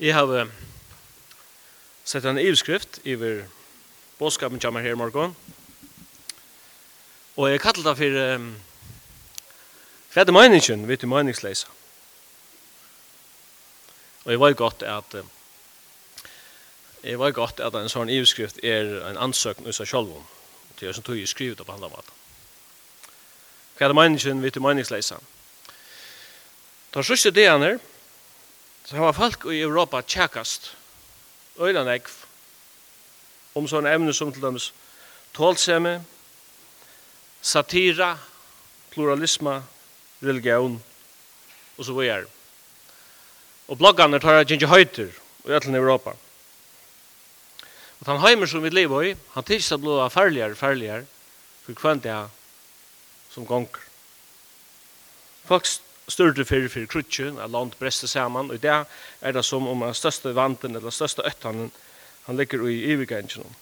Jeg har sett en ivskrift over bådskapen kommer her i morgen. Og jeg kallar det for um, fredde meningen, vet du meningsleisa. Og jeg var godt at uh, jeg var godt at en sånn ivskrift er en ansøkning hos seg selv om. Det er som tog jeg skrivet på handla mat. Fredde er meningen, vet du meningsleisa. Da sørste det han her, så har folk i Europa tjekkast øyland ekv om sånne emne som til dømes tålsemme, satira, pluralisme, religion og så videre. Og bloggene tar jeg ikke høyter i ætlen Europa. Og han heimer som vi lever i, han tids at blod farligere og farligere for kvendt det som gonger. Folk større fyrir fyrir krutjen, at land brester saman, og det er det som om den største vanten, eller den største øttanen, han ligger i ivigengen.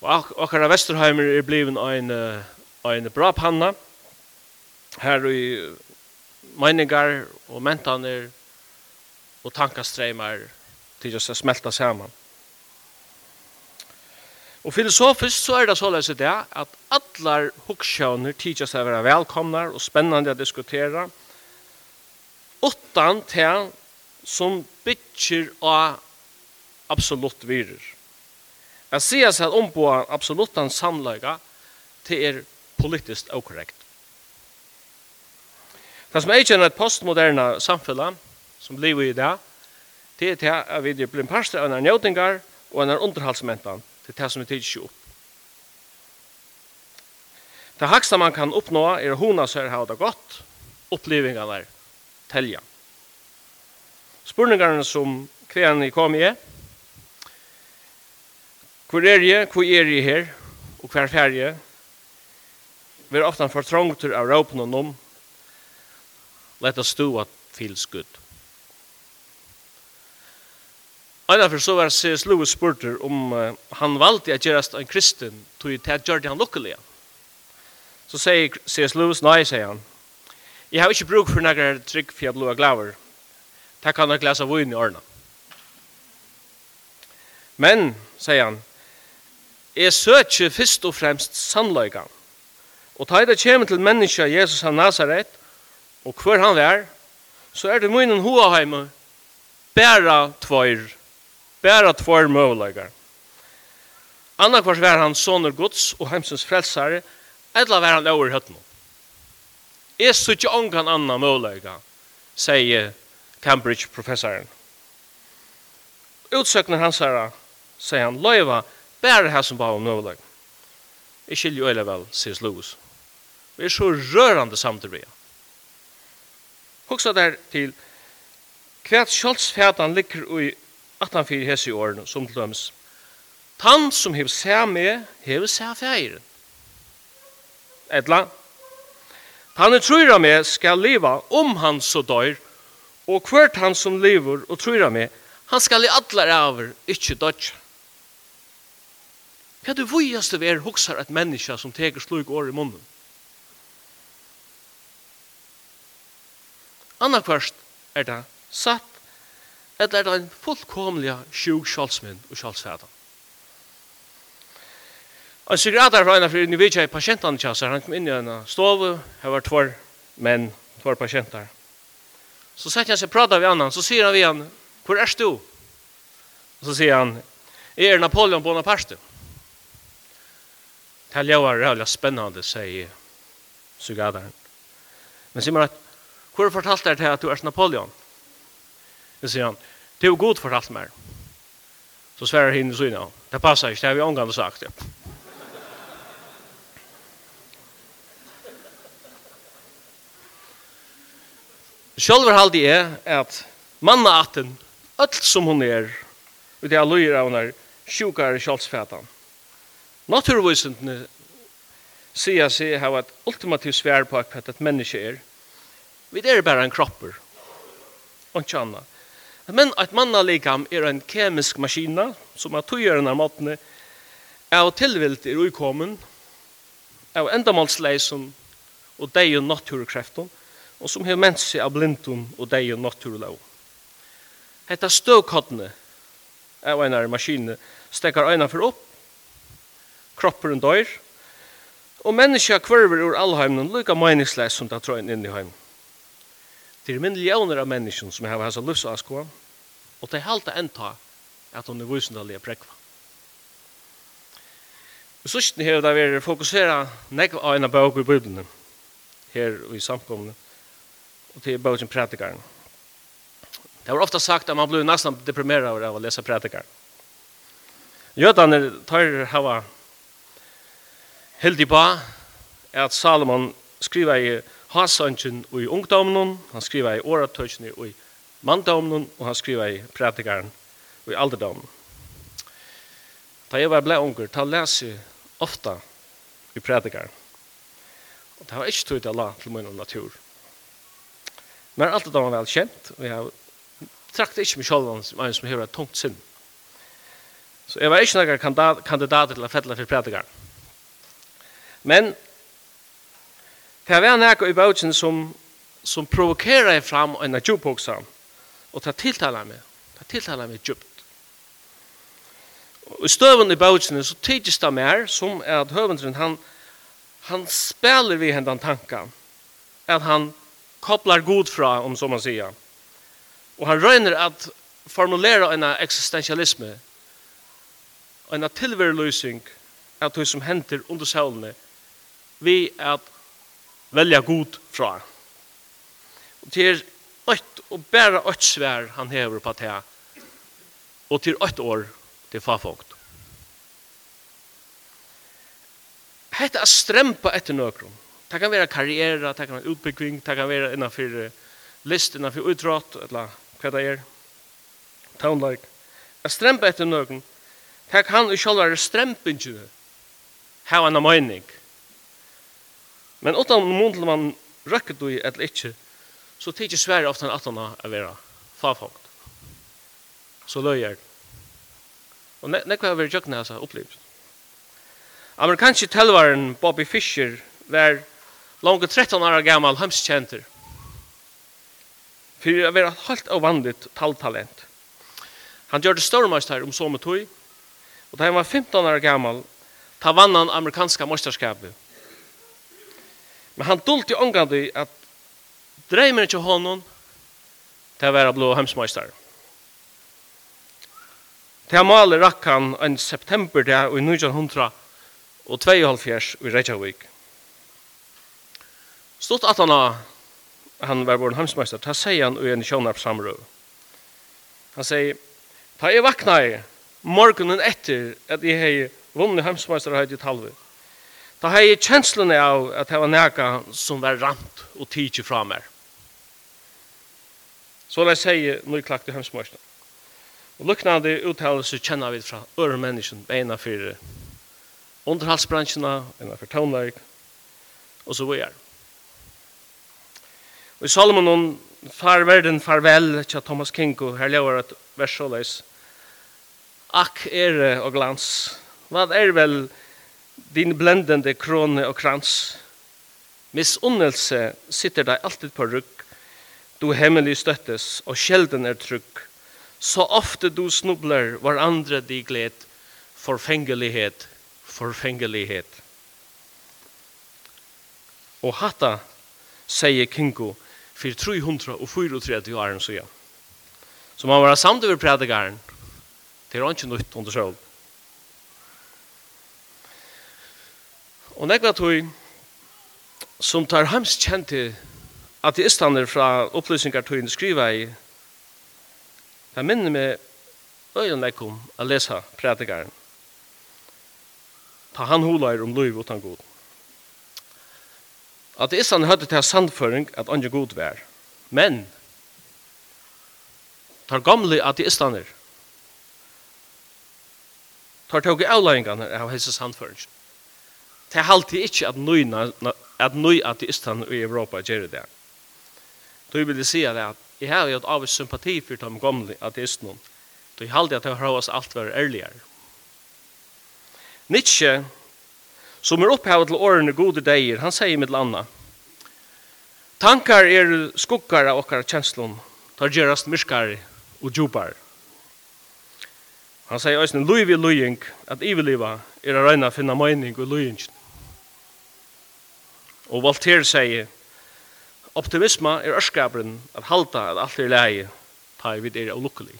Og akkara Vesterheimer er bliven ein, ein bra panna, her i meningar og mentaner og tankastreimar til å smelta saman. Og filosofisk så er det så løs det at allar hugssjøner tidsja seg å være velkomnar og spennande å diskutera utan til som bytjer av absolutt virer. Jeg sier seg at omboa absolutan samlaga til er politiskt okorrekt. Det som er kjenner et postmoderna samfunn som lever i det, det er til at vi blir en parster av en njøtingar og en underhalsmentan til det som er tidskjå opp. Det haksta man kan oppnå er hona seg ha det godt, opplevingarna er telja. Spurningarna som kvean i kom i er, hvor er jeg, hvor er jeg her, og hver ferie, vi er ofta fortrongtur av råpen og nom, leta stua til skudd. Einar for så var C.S. Lewis spurter om uh, han valgte å gjøre en kristen tog til at gjør han lukkelig. Så sier C.S. Lewis, nei, sier han. Jeg har ikke bruk for noen trygg for jeg blod og glaver. Det kan jeg glese av vun i årene. Men, sier han, jeg søker først og fremst sannløyga. Og ta i det kommer til menneska Jesus av Nazaret, og hver han er, så er det munnen hoa heime, bæra tvoir Bæra tvær møvleikar. Anna kvars var han soner Guds og hemsens frelsare, eller var han over høttene. Jeg så ikke ångan anna møvleika, sier Cambridge-professoren. Utsøkner hans herra, sier han, løyva, bæra her som bare møvleik. Jeg skiljer øyla vel, sier Lewis. Vi er så rørande samtidig. Hoksa der til Kvært sjálfsfætan ligger i atan fyrir hesi åren, som til dømes. Tan som hev seg med, hev seg feiren. Etla. Tann er me skal leva om han så døyr, og hvert han som lever og trur me, hann han skal i allar avur ikkje dødja. Hva du vujaste vi er huksar et menneske som teker slug år i munnen? først, er det satt eller er det en fullkomlig sjuk kjølsmynd og kjølsfæta. En psykiater fra en av fyrir nivitja i pasientene kjasser, han kom inn i en stov, her var tvær menn, tvær pasienter. Så sett jeg seg prata vi annan, så sier han vi han, hvor er du? Og så sier han, jeg er Napoleon Bonaparte. Det her var rævlig spennende, sier psykiateren. Men sier man at, hvor fortalt er det at du er Napoleon? Så sier han, det er god fortalt mer. Så sverar hinn så innan, det passar ikke, det har vi omgående sagt. Ja. Sjálfur halde er at manna atten, alt som hon er, og det er løyra hon er sjukare kjølsfætan. Naturvisentene sier seg hava et ultimativt svær på at et menneske er. Vi er bare en kropper, og ikke annet. Men at mannalikam er en kemisk maskina som er tøyeren av er av tilvilt er uikommen er endamålsleisen og deg og naturkreften og som har ment seg av blindun og deg og naturlov. Hetta støvkottene av en av maskinene stekker øynene for opp kroppen dør, og mennesker kvarver ur allheimen, lykka meningsleis som det trøyne inn i heimen. Det er millioner av mennesker som har hans livsasko, og det er halte enda at hun er visendalige prekva. I sørsten her det er fokuseret nekva av en av bøk i Bibelen, her i samkomne, og til bøkken prædikaren. Det var ofta sagt at man blir nesten deprimeret av å lese prædikaren. Jødene tar hava heldig på at Salomon skriver i Hasangen i ungdomen, han skriver i åratøysene i manndomen, og han skriver i prædikaren i alderdomen. Da jeg var ble unger, da leser jeg ofte i prædikaren. Og det var ikke tog til Allah til min natur. Men alt det var vel kjent, og jeg trakte ikke meg selv som en som hører et tungt sinn. Så jeg var ikke noen kandidat, kandidat til å fettle for prædikaren. Men Det var nekka i bøtjen som, som provokerer fram en djupoksa, og det tiltaler meg, det tiltaler meg djupt. Og i støven i bøtjen så tidsis det mer som er at høvendren han, han spiller vi hendan tanka, at han kopplar god fra, om så man sier. Og han røyner at formulera en existentialisme, en tilverløsning av det som henter under sølene, vi at velja god fra. Og til ett og bare ått svær han hever på det. Og til ått år til farfogt. Hetta er strempa etter nøkron. Det kan være karriere, det kan være utbygging, det kan være innenfor list, innenfor utrått, eller hva det er. Townlike. A strempa etter nøkron. Det kan jo selv være strempingene. Hva en mening. Men utan mundel man røkker du eller ikke, så tidsi sverre ofta at han er vera farfagt. Så løyer. Og nekva har vært jøkken jøkna hans. Amerikanske telvaren Bobby Fischer var langt 13 år gammal hemskjenter. Fyrir å være helt avvanligt talltalent. Han gjør det større om så med tog, og da han var 15 år gammal, ta vann han amerikanska meisterskapet Men han dulti ångandi at dreimer ikkje honom til å være blå hemsmeister. Til maler rakk han en september der i 1900 og 92 i Reykjavik. Stort at han han var vår hemsmeister, ta sier han i en kjønarp samrøv. Han sier, ta jeg vakna i morgenen etter at jeg hei vunnet hemsmeisterheit i talvet Da har jeg kjenslen av at det var nækka som var ramt og tidsi fra meg. Så la jeg sige jeg klakte hemsmørsene. Og luknande uttalelse kjenner vi fra øre mennesken, beina for underhalsbransjene, beina for tonleik, og så videre. Og i Salomon far verden farvel til Thomas Kinko, her lever et vers såleis. Akk er og glans. Hva er vel glans? din blendende krone og krans. Misunnelse sitter deg alltid på rygg, du hemmelig støttes, og sjelden er trygg. Så ofte du snubler, var andre de gled, forfengelighet, forfengelighet. Og hatta, sier Kinko, for 334 år siden. Så man var samt over predikaren, det er ikke nytt under sjøen. Og nekva tog som tar hans kjent til ateistaner fra opplysningartøyene skriva i jeg minner meg øyne nekkom å lese prædikaren ta han holar om liv utan god ateistaner høyde til sandføring at andre god vær men tar gamle ateistaner tar tog i avlæringene av hese sandføringen Det er alltid ikke at nøyna, at nøy ateistan i Europa gjør det. Du vil si at jeg har hatt av sympati for de gamle ateistene. Du er alltid at jeg har oss alt være ærligere. Nietzsche, som er opphavet til årene gode deier, han sier med landa, Tankar er skukkar av okkar kjenslun, tar gjerast myrskar og djupar. Han sier òsne, luiv i luing, at iveliva er a røyna finna mening og luingen. Og Voltaire sier, optimisma er ørskaperen at halda at alt er leie, ta i vid er ulukkelig.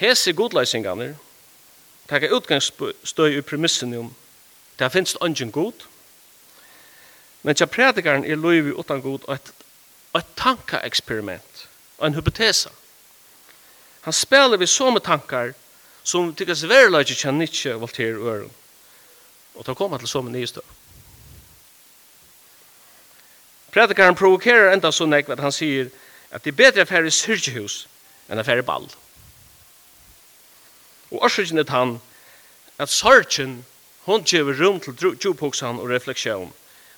Hese godleisingarnir taka utgangsstøy i premissen om det finnes ungen god, men tja predikaren er loivi utan god og et, et tankaeksperiment, og en hypotesa. Han spelar vi så med tankar som tykkast verleidje kjenner ikke Voltaire og Øren, og ta koma til så med nystøy. Predikaren provokerar enda så nekv at han sier at det er bedre affære i syrkehus enn affære i ball. Og årsøkjen er han at sørkjen hon gjør rom til djupoksan og refleksjon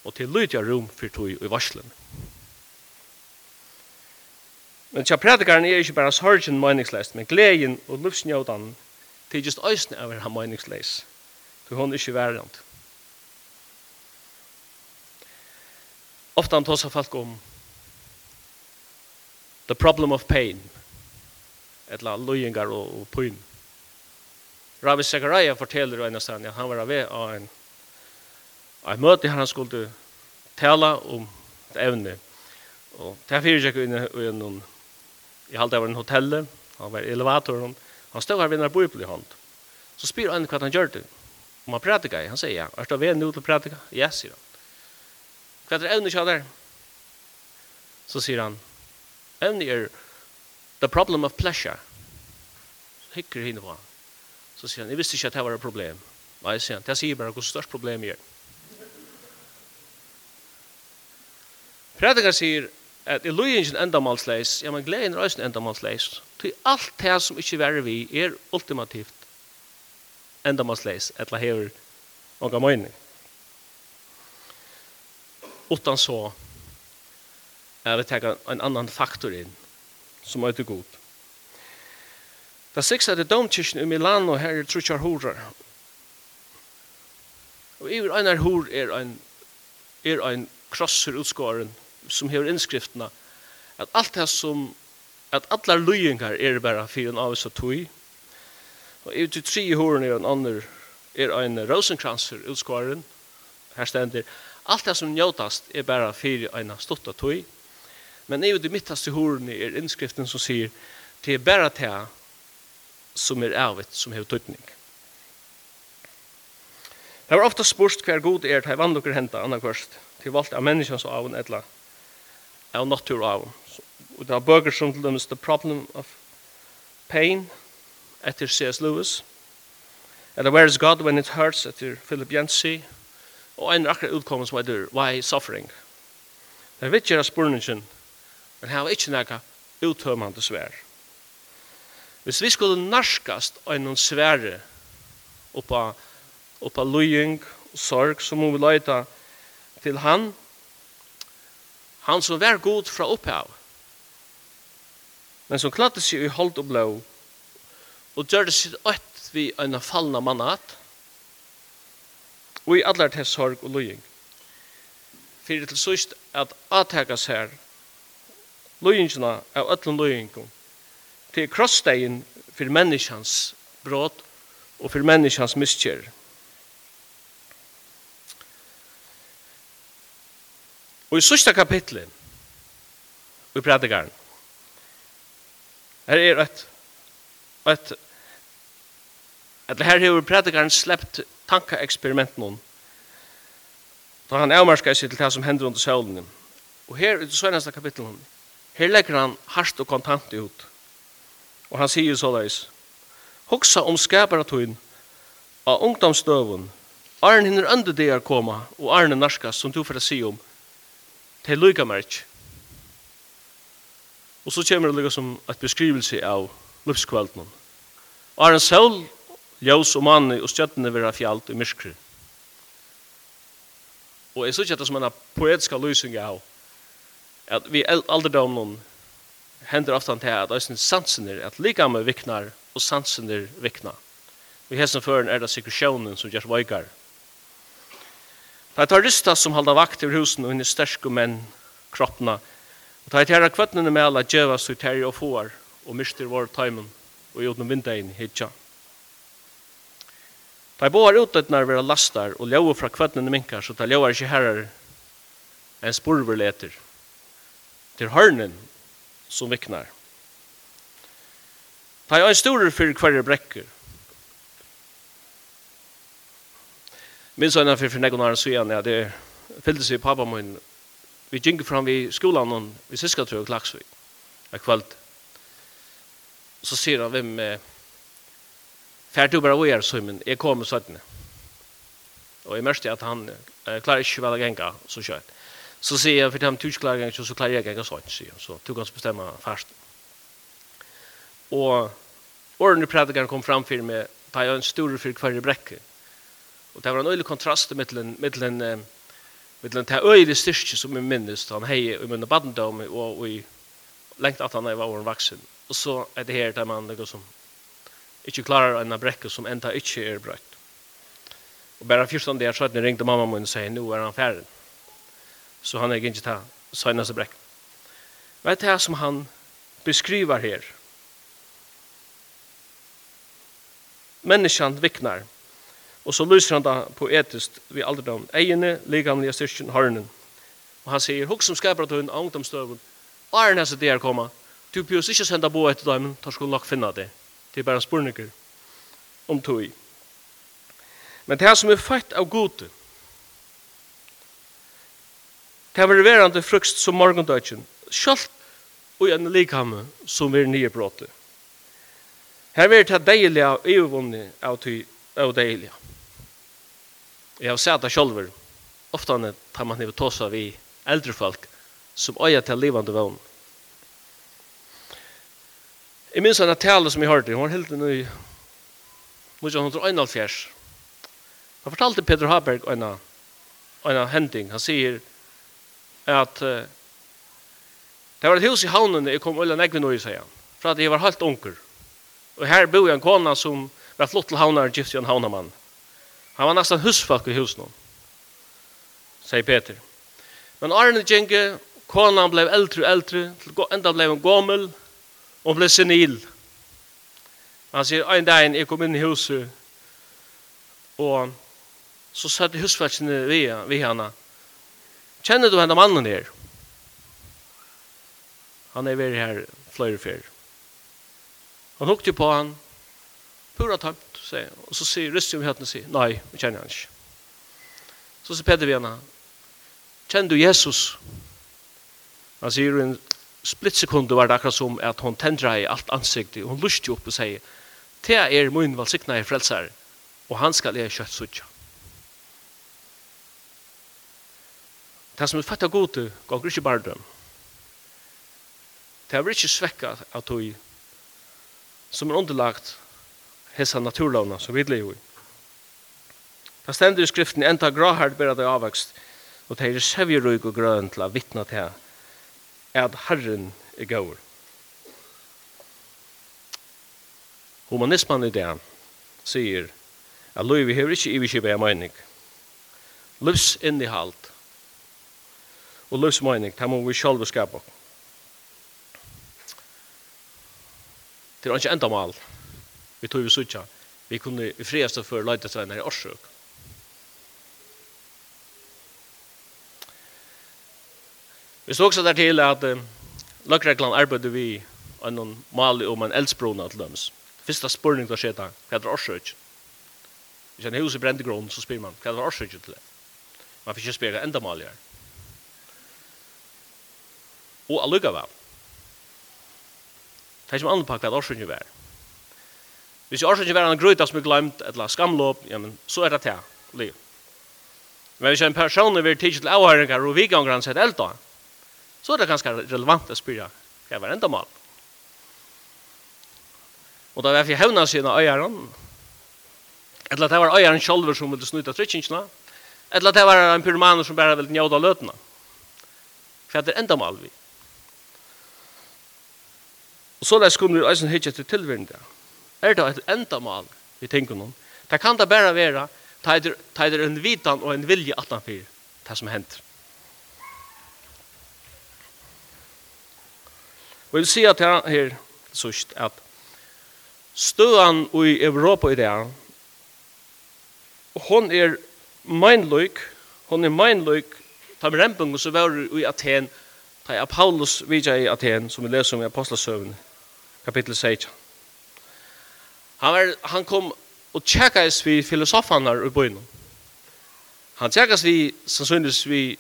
og til lydja rom for tog i varslen. Men tja predikaren er ikke bare sørkjen meningsleist, men gleden og lufsnjødan til just øyne over han meningsleis. For hon er ikke værende. Ofta han tåsar folk om the problem of pain. Etla lojengar og, og pyn. Rabbi Zechariah forteller en enastan at han var ved av en, av en møte han skulle tala om et evne. Og det er fyrir jeg inn i noen, i halte var en hotell, han var i elevatoren, han stod her ved en bøybel i hånd. Så spyr han hva han gjør det. Om han pratikar, han sier ja, er det ved nå til pratika? Ja, sier han. Hva er evne kjadar? Så sier han, evne er the problem of pleasure. Hikker henne på. Så sier han, jeg visste ikke at det var et problem. Nei, sier han, det sier bare hvor størst problem er. Predikar sier at i løyingen endamalsleis, ja, men gleden er også endamalsleis, til alt det som ikke verre vi er ultimativt endamalsleis, etla hever noga møyning utan så är det ta en annan faktor in som är till god. Det sexta det domkirken i Milano här är trutjar horar. Og i einar hor er ein er ein krossur utskåren som hever innskriftna at alt det som at allar løyingar er bara fyrir en avisa tui og i til tre horen er ein annar er ein rosenkranser utskåren her stendir Alt det som njótast er bara fyrir eina stotta tøy. Men i det midtaste horene er innskriften som sier det er bara det som er avvitt som hever tøytning. Det var ofta spurt hver god er til vann dere henta annarkvørst til valgt av menneskens avn etla av natur avn. Og det var bøker som til The Problem of Pain etter C.S. Lewis eller Where is God When It Hurts etter Philip Yancey og en akkurat utkommet som heter Why Suffering. Det er viktig av spurningen, men her var ikke noe uttømmende svær. Hvis vi skulle narskast av noen svære oppa, oppa løying og sorg, så må vi løyta til han, han som var god fra opphav, men som klatte seg i holdt og blå, og gjør det sitt øtt vi en fallna mannat, og i allar til sorg og løying. Fyrir til sust at attakas her løyingina av öllum løyingum til krossdegin fyrir menneskans brot og fyrir menneskans miskjer. Og i sørste kapitlet i prædikaren her er et, et et her har prædikaren sleppt tankaeksperiment noen. Da han avmarskar seg til det som hender under søvlen. Og her, ut det søgneste kapitlet, her legger han hardt og kontant ut. Og han sier så leis, Hoksa om skaparatøyen av ungdomsdøven, Arne hinner andre det er koma, og Arne narskas, som du får si om, til lykka merk. Og så kommer det lykka som et beskrivelse av livskvelden. Arne Saul ljós og manni og stjøttene vera fjalt i myrkri. Og jeg synes ikke som en poetiska løsning av at vi alderdomnen hender ofta til at æsne sansener, at likamme viknar og sansener vikna. Vi hessen føren er det sikkursjonen som gjør veigar. Det er terrorister som halda vakt i husen og henne sterske menn kroppna. Og det er terra kvötnene med alla djevast og terri og får og myster vår taimen og i utenom vindein hitja. Da jeg bor utdøttene vera lastar og ljøver fra kvøttene minkar, så da ljøver ikke herrer en sporverleter til hørnen som viknar. Da jeg er en store for hverje brekker. Min sønne for for så søgjene, ja, det fyllde seg i pappa min. Vi gikk fram i skolan og vi tror jeg klaksvig, Jeg kvöld. Så sier han hvem... Eh, Fær du bara så Simon, jeg kommer søttene. Og jeg mørste at han eh, klarer ikke vel å genga så kjøtt. Så sier jeg, for de du ikke klarer genga, så klarer jeg genga sånn, sier Så du kan bestemme fast. Og årene predikeren kom fram for meg, da jeg en stor for hver brekke. Og det var en øyelig kontrast mittelen, mittelen, mittelen til øyelig styrke som jeg minnes, han hei i munnen badendom, og, og lengt at han var åren vaksen. Og så er det her der man liksom ikke klarer en brekke som enda ikke er brøtt. Og bare først det er så ringte mamma min og sier, nå er han ferdig. Så han er ikke ta søgneste brekken. Vet du det som han beskriver her? Menneskene viknar, og så lyser han da vi ved alderdom, egene, ligamlige styrkjen, hørnen. Og han sier, hok som skaper at hun er Arne hese der koma, du bjøs ikke senda bo etter dem, tar skulle nok finna det. Det er bare spurninger om tog. Men det som er født av gode, det er verande frukst som morgendøtjen, selv og en likhamme som er nye bråte. Her er det deilige og øvevunne av tog og deilige. Jeg har sett det selv, ofte tar man har tåsa vi eldre folk, som øyer til livande vågne. Jeg minns en tale som jeg hørte, hun var helt nå i 1971. Han fortalte Peter Haberg en, en hending. Han sier at uh, det var et hus i havnen jeg kom øyne negve nå i, sier han, for at jeg var helt unker. Og her bor en kona som var flott til havner, gift i en havnamann. Han var nesten husfolk i husen, sier Peter. Men Arne Gjenge, konan blev eldre og eldre, enda blev en gommel, og ble senil. Han sier, en dag jeg kom inn i huset, og så satt husfælsene vi, vi henne. Kjenner du henne mannen her? Han er ved her flere fyr. Han hukte på han, pura tamt, sier, og så sier Røstjum om høttene, sier, nei, vi kjenner han ikke. Så sier Peter ved henne, kjenner du Jesus? Han sier, splittsekundet var det akkurat som at hon tendra i alt ansiktet, og hon lusti opp og sier, «Te er min valsikna i frelsar, og han skal jeg kjøtt suttja». Det som er fattig gode, ganger ikke bare dem. Det er ikke svekka av tog som er underlagt hessa naturlovna som vi lever i. Det stender i skriften, «Enta grahard bera det avvekst, og det er sevjerøyk og grøn til å vittna til at Herren er gaur. Humanismen i det sier at lov vi hever ikke i vi kjøpe jeg meining. Livs innihalt og livs meining, det må vi sjálf skapa. Det er ikke enda mal. Vi tog vi suttja. Vi kunne i friaste for leite til en her årsøk. Vi så også der til at um, løkreglan arbeidde vi en mali om en eldsbrona til dømes. Fyrsta spurning til å skjeta, hva er årsøk? Hvis en hus i brendegrunn, så spyr man, hva er årsøk til det? Man får ikke spyrja enda mali her. Og allugavel. Det er ikke andre pakk hva årsøk var. Hvis årsøk var en grøyta som er glemt, eller skamlåp, ja, men så er det det, liv. Men hvis en person er tidsel avhøringar og han sett elda, så er det ganske relevant å spørre hva var enda mal. Og da var jeg hevna sine øyeren, eller at det var øyeren selv som ville snuta trykkingene, eller at det var en pyromaner som bare ville njøda løtene. Hva er det enda mal vi? Og så lest skulle vi eisen hitje til tilvirende. der. Er det et endamal vi tenker noen? Det kan det bare være, det er en vitan og en vilje at han fyrer, det som hender. Og jeg vil si at jeg her sørst, at støen i Europa i det, hon er meinløyk, hon er meinløyk, ta med og så var i Aten, ta av Paulus vidja i Aten, som vi leser om i Apostelsøvn, kapittel 6. Han, var, han kom og tjekkais vi filosofene i byen. Han tjekkais vi, sannsynligvis vi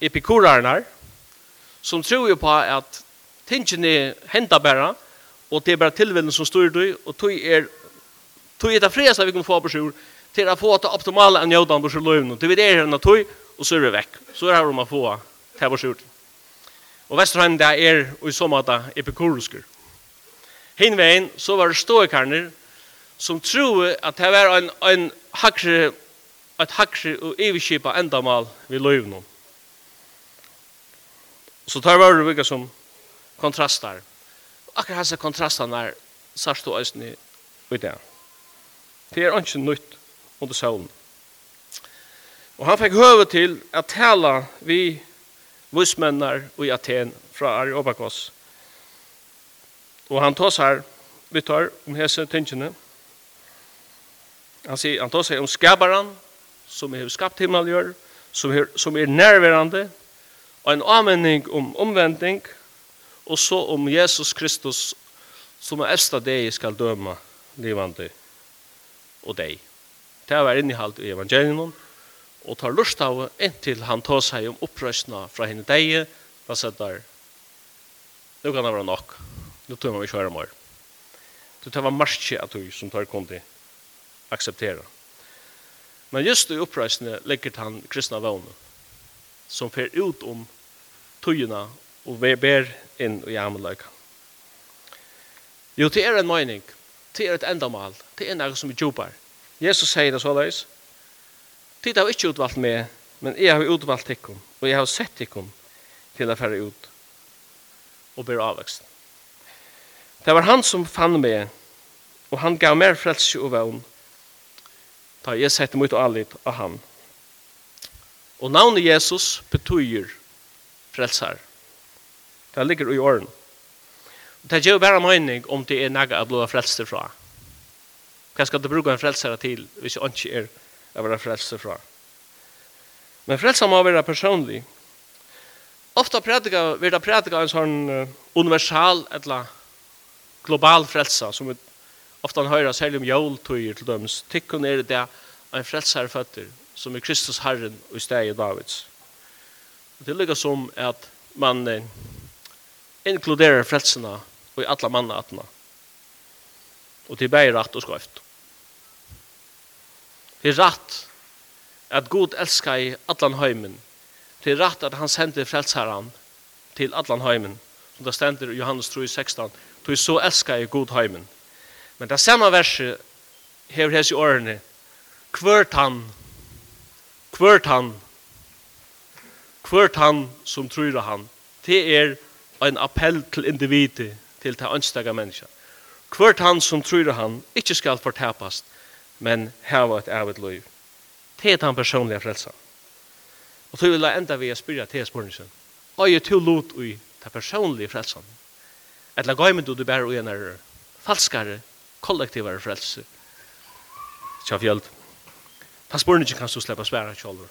epikurarnar som tror jo på at tingene henta bara, og det er bara tilvillen som styrer du, og tog er, tog er det frieste vi kan få på sjur, til å få det optimale av njødan på sjur løyvn, det vi er henne tog, og så er vi vekk. Så er det man få det på sjur. Og Vesterheim, det er i så måte epikurusker. Hinveien, så var det ståkarner, som tror at det var en, en hakre, et hakre og evigkipa endamal vi løyvn. Så tar vi over vilka som kontrastar. Akkurat hans kontrastarna er sørst og æsni i det. Det er ikke nytt under søvn. Og han fikk høve til at tala vi vismennar i Aten fra Areopagos. Og han tås her, vi tar om hese tingene. Han, sier, han tås her om skabaran, som er skapt himmeljør, som er, som er nærværende, og en avmenning om omvending, og så om Jesus Kristus som er æsta deg skal døma livande og deg. Det var innehalt i evangelium og tar lust av inntil han tar seg om opprøsna fra henne deg hva der nu kan det være nok. Nu tar man ikke høre mer. Du det var marsje at du som tar kom til akseptera men just i opprøsne legger han kristna vågne som fer ut om tøyene og ber inn i amaløyka. Jo, det er en mening. Det er et endamal. Det er noe som er djupar. Jesus sier det så løys. Tid har ikke utvalgt meg, men jeg har utvalgt tikkum, og jeg har sett tikkum til å fære ut og bli avvekst. Det var han som fann meg, og han gav mer frelse og vevn, da jeg sette mot allit av han. Og navnet Jesus betyr frelsar. Det ligger i åren. Det gjør bare mening om det er nægget å bli frelster fra. Hva skal du bruke en frelsere til hvis du ikke er å være frelster fra? Men frelser må være personlig. Ofta prædika, vil det prædika en sånn universal eller global frelsa som vi ofta hører særlig om jóltøyer til døms. Tykkun er det en frelsare føtter som er Kristus Herren og i Davids. Det ligger som at man inkluderer frelsene och i alle mannatene. Og til begge rett og skøyft. Det är rett at Gud elskar i allan heimen. Det är rett at han sender frelsaren til allan heimen. Som det stender i Johannes 3, 16. Du så elskar i god heimen. Men det samme verset hever hans i årene. Kvørt han, kvørt han, kvørt han som tror han. Det er en appell til individet, til det ønstega menneska. Hvert han som tror han, ikke skal fortapast, men hava et evet liv. Det er han personlige frelsa. Og så vil jeg enda vi spyrja til spørningen. Og jeg tog lot i det personlige frelsan. Etla gaimen du du bærer ui enn falskare, kollektivare frelse. Tja fjöld. Ta spurningen kan du släppa svära kjolver.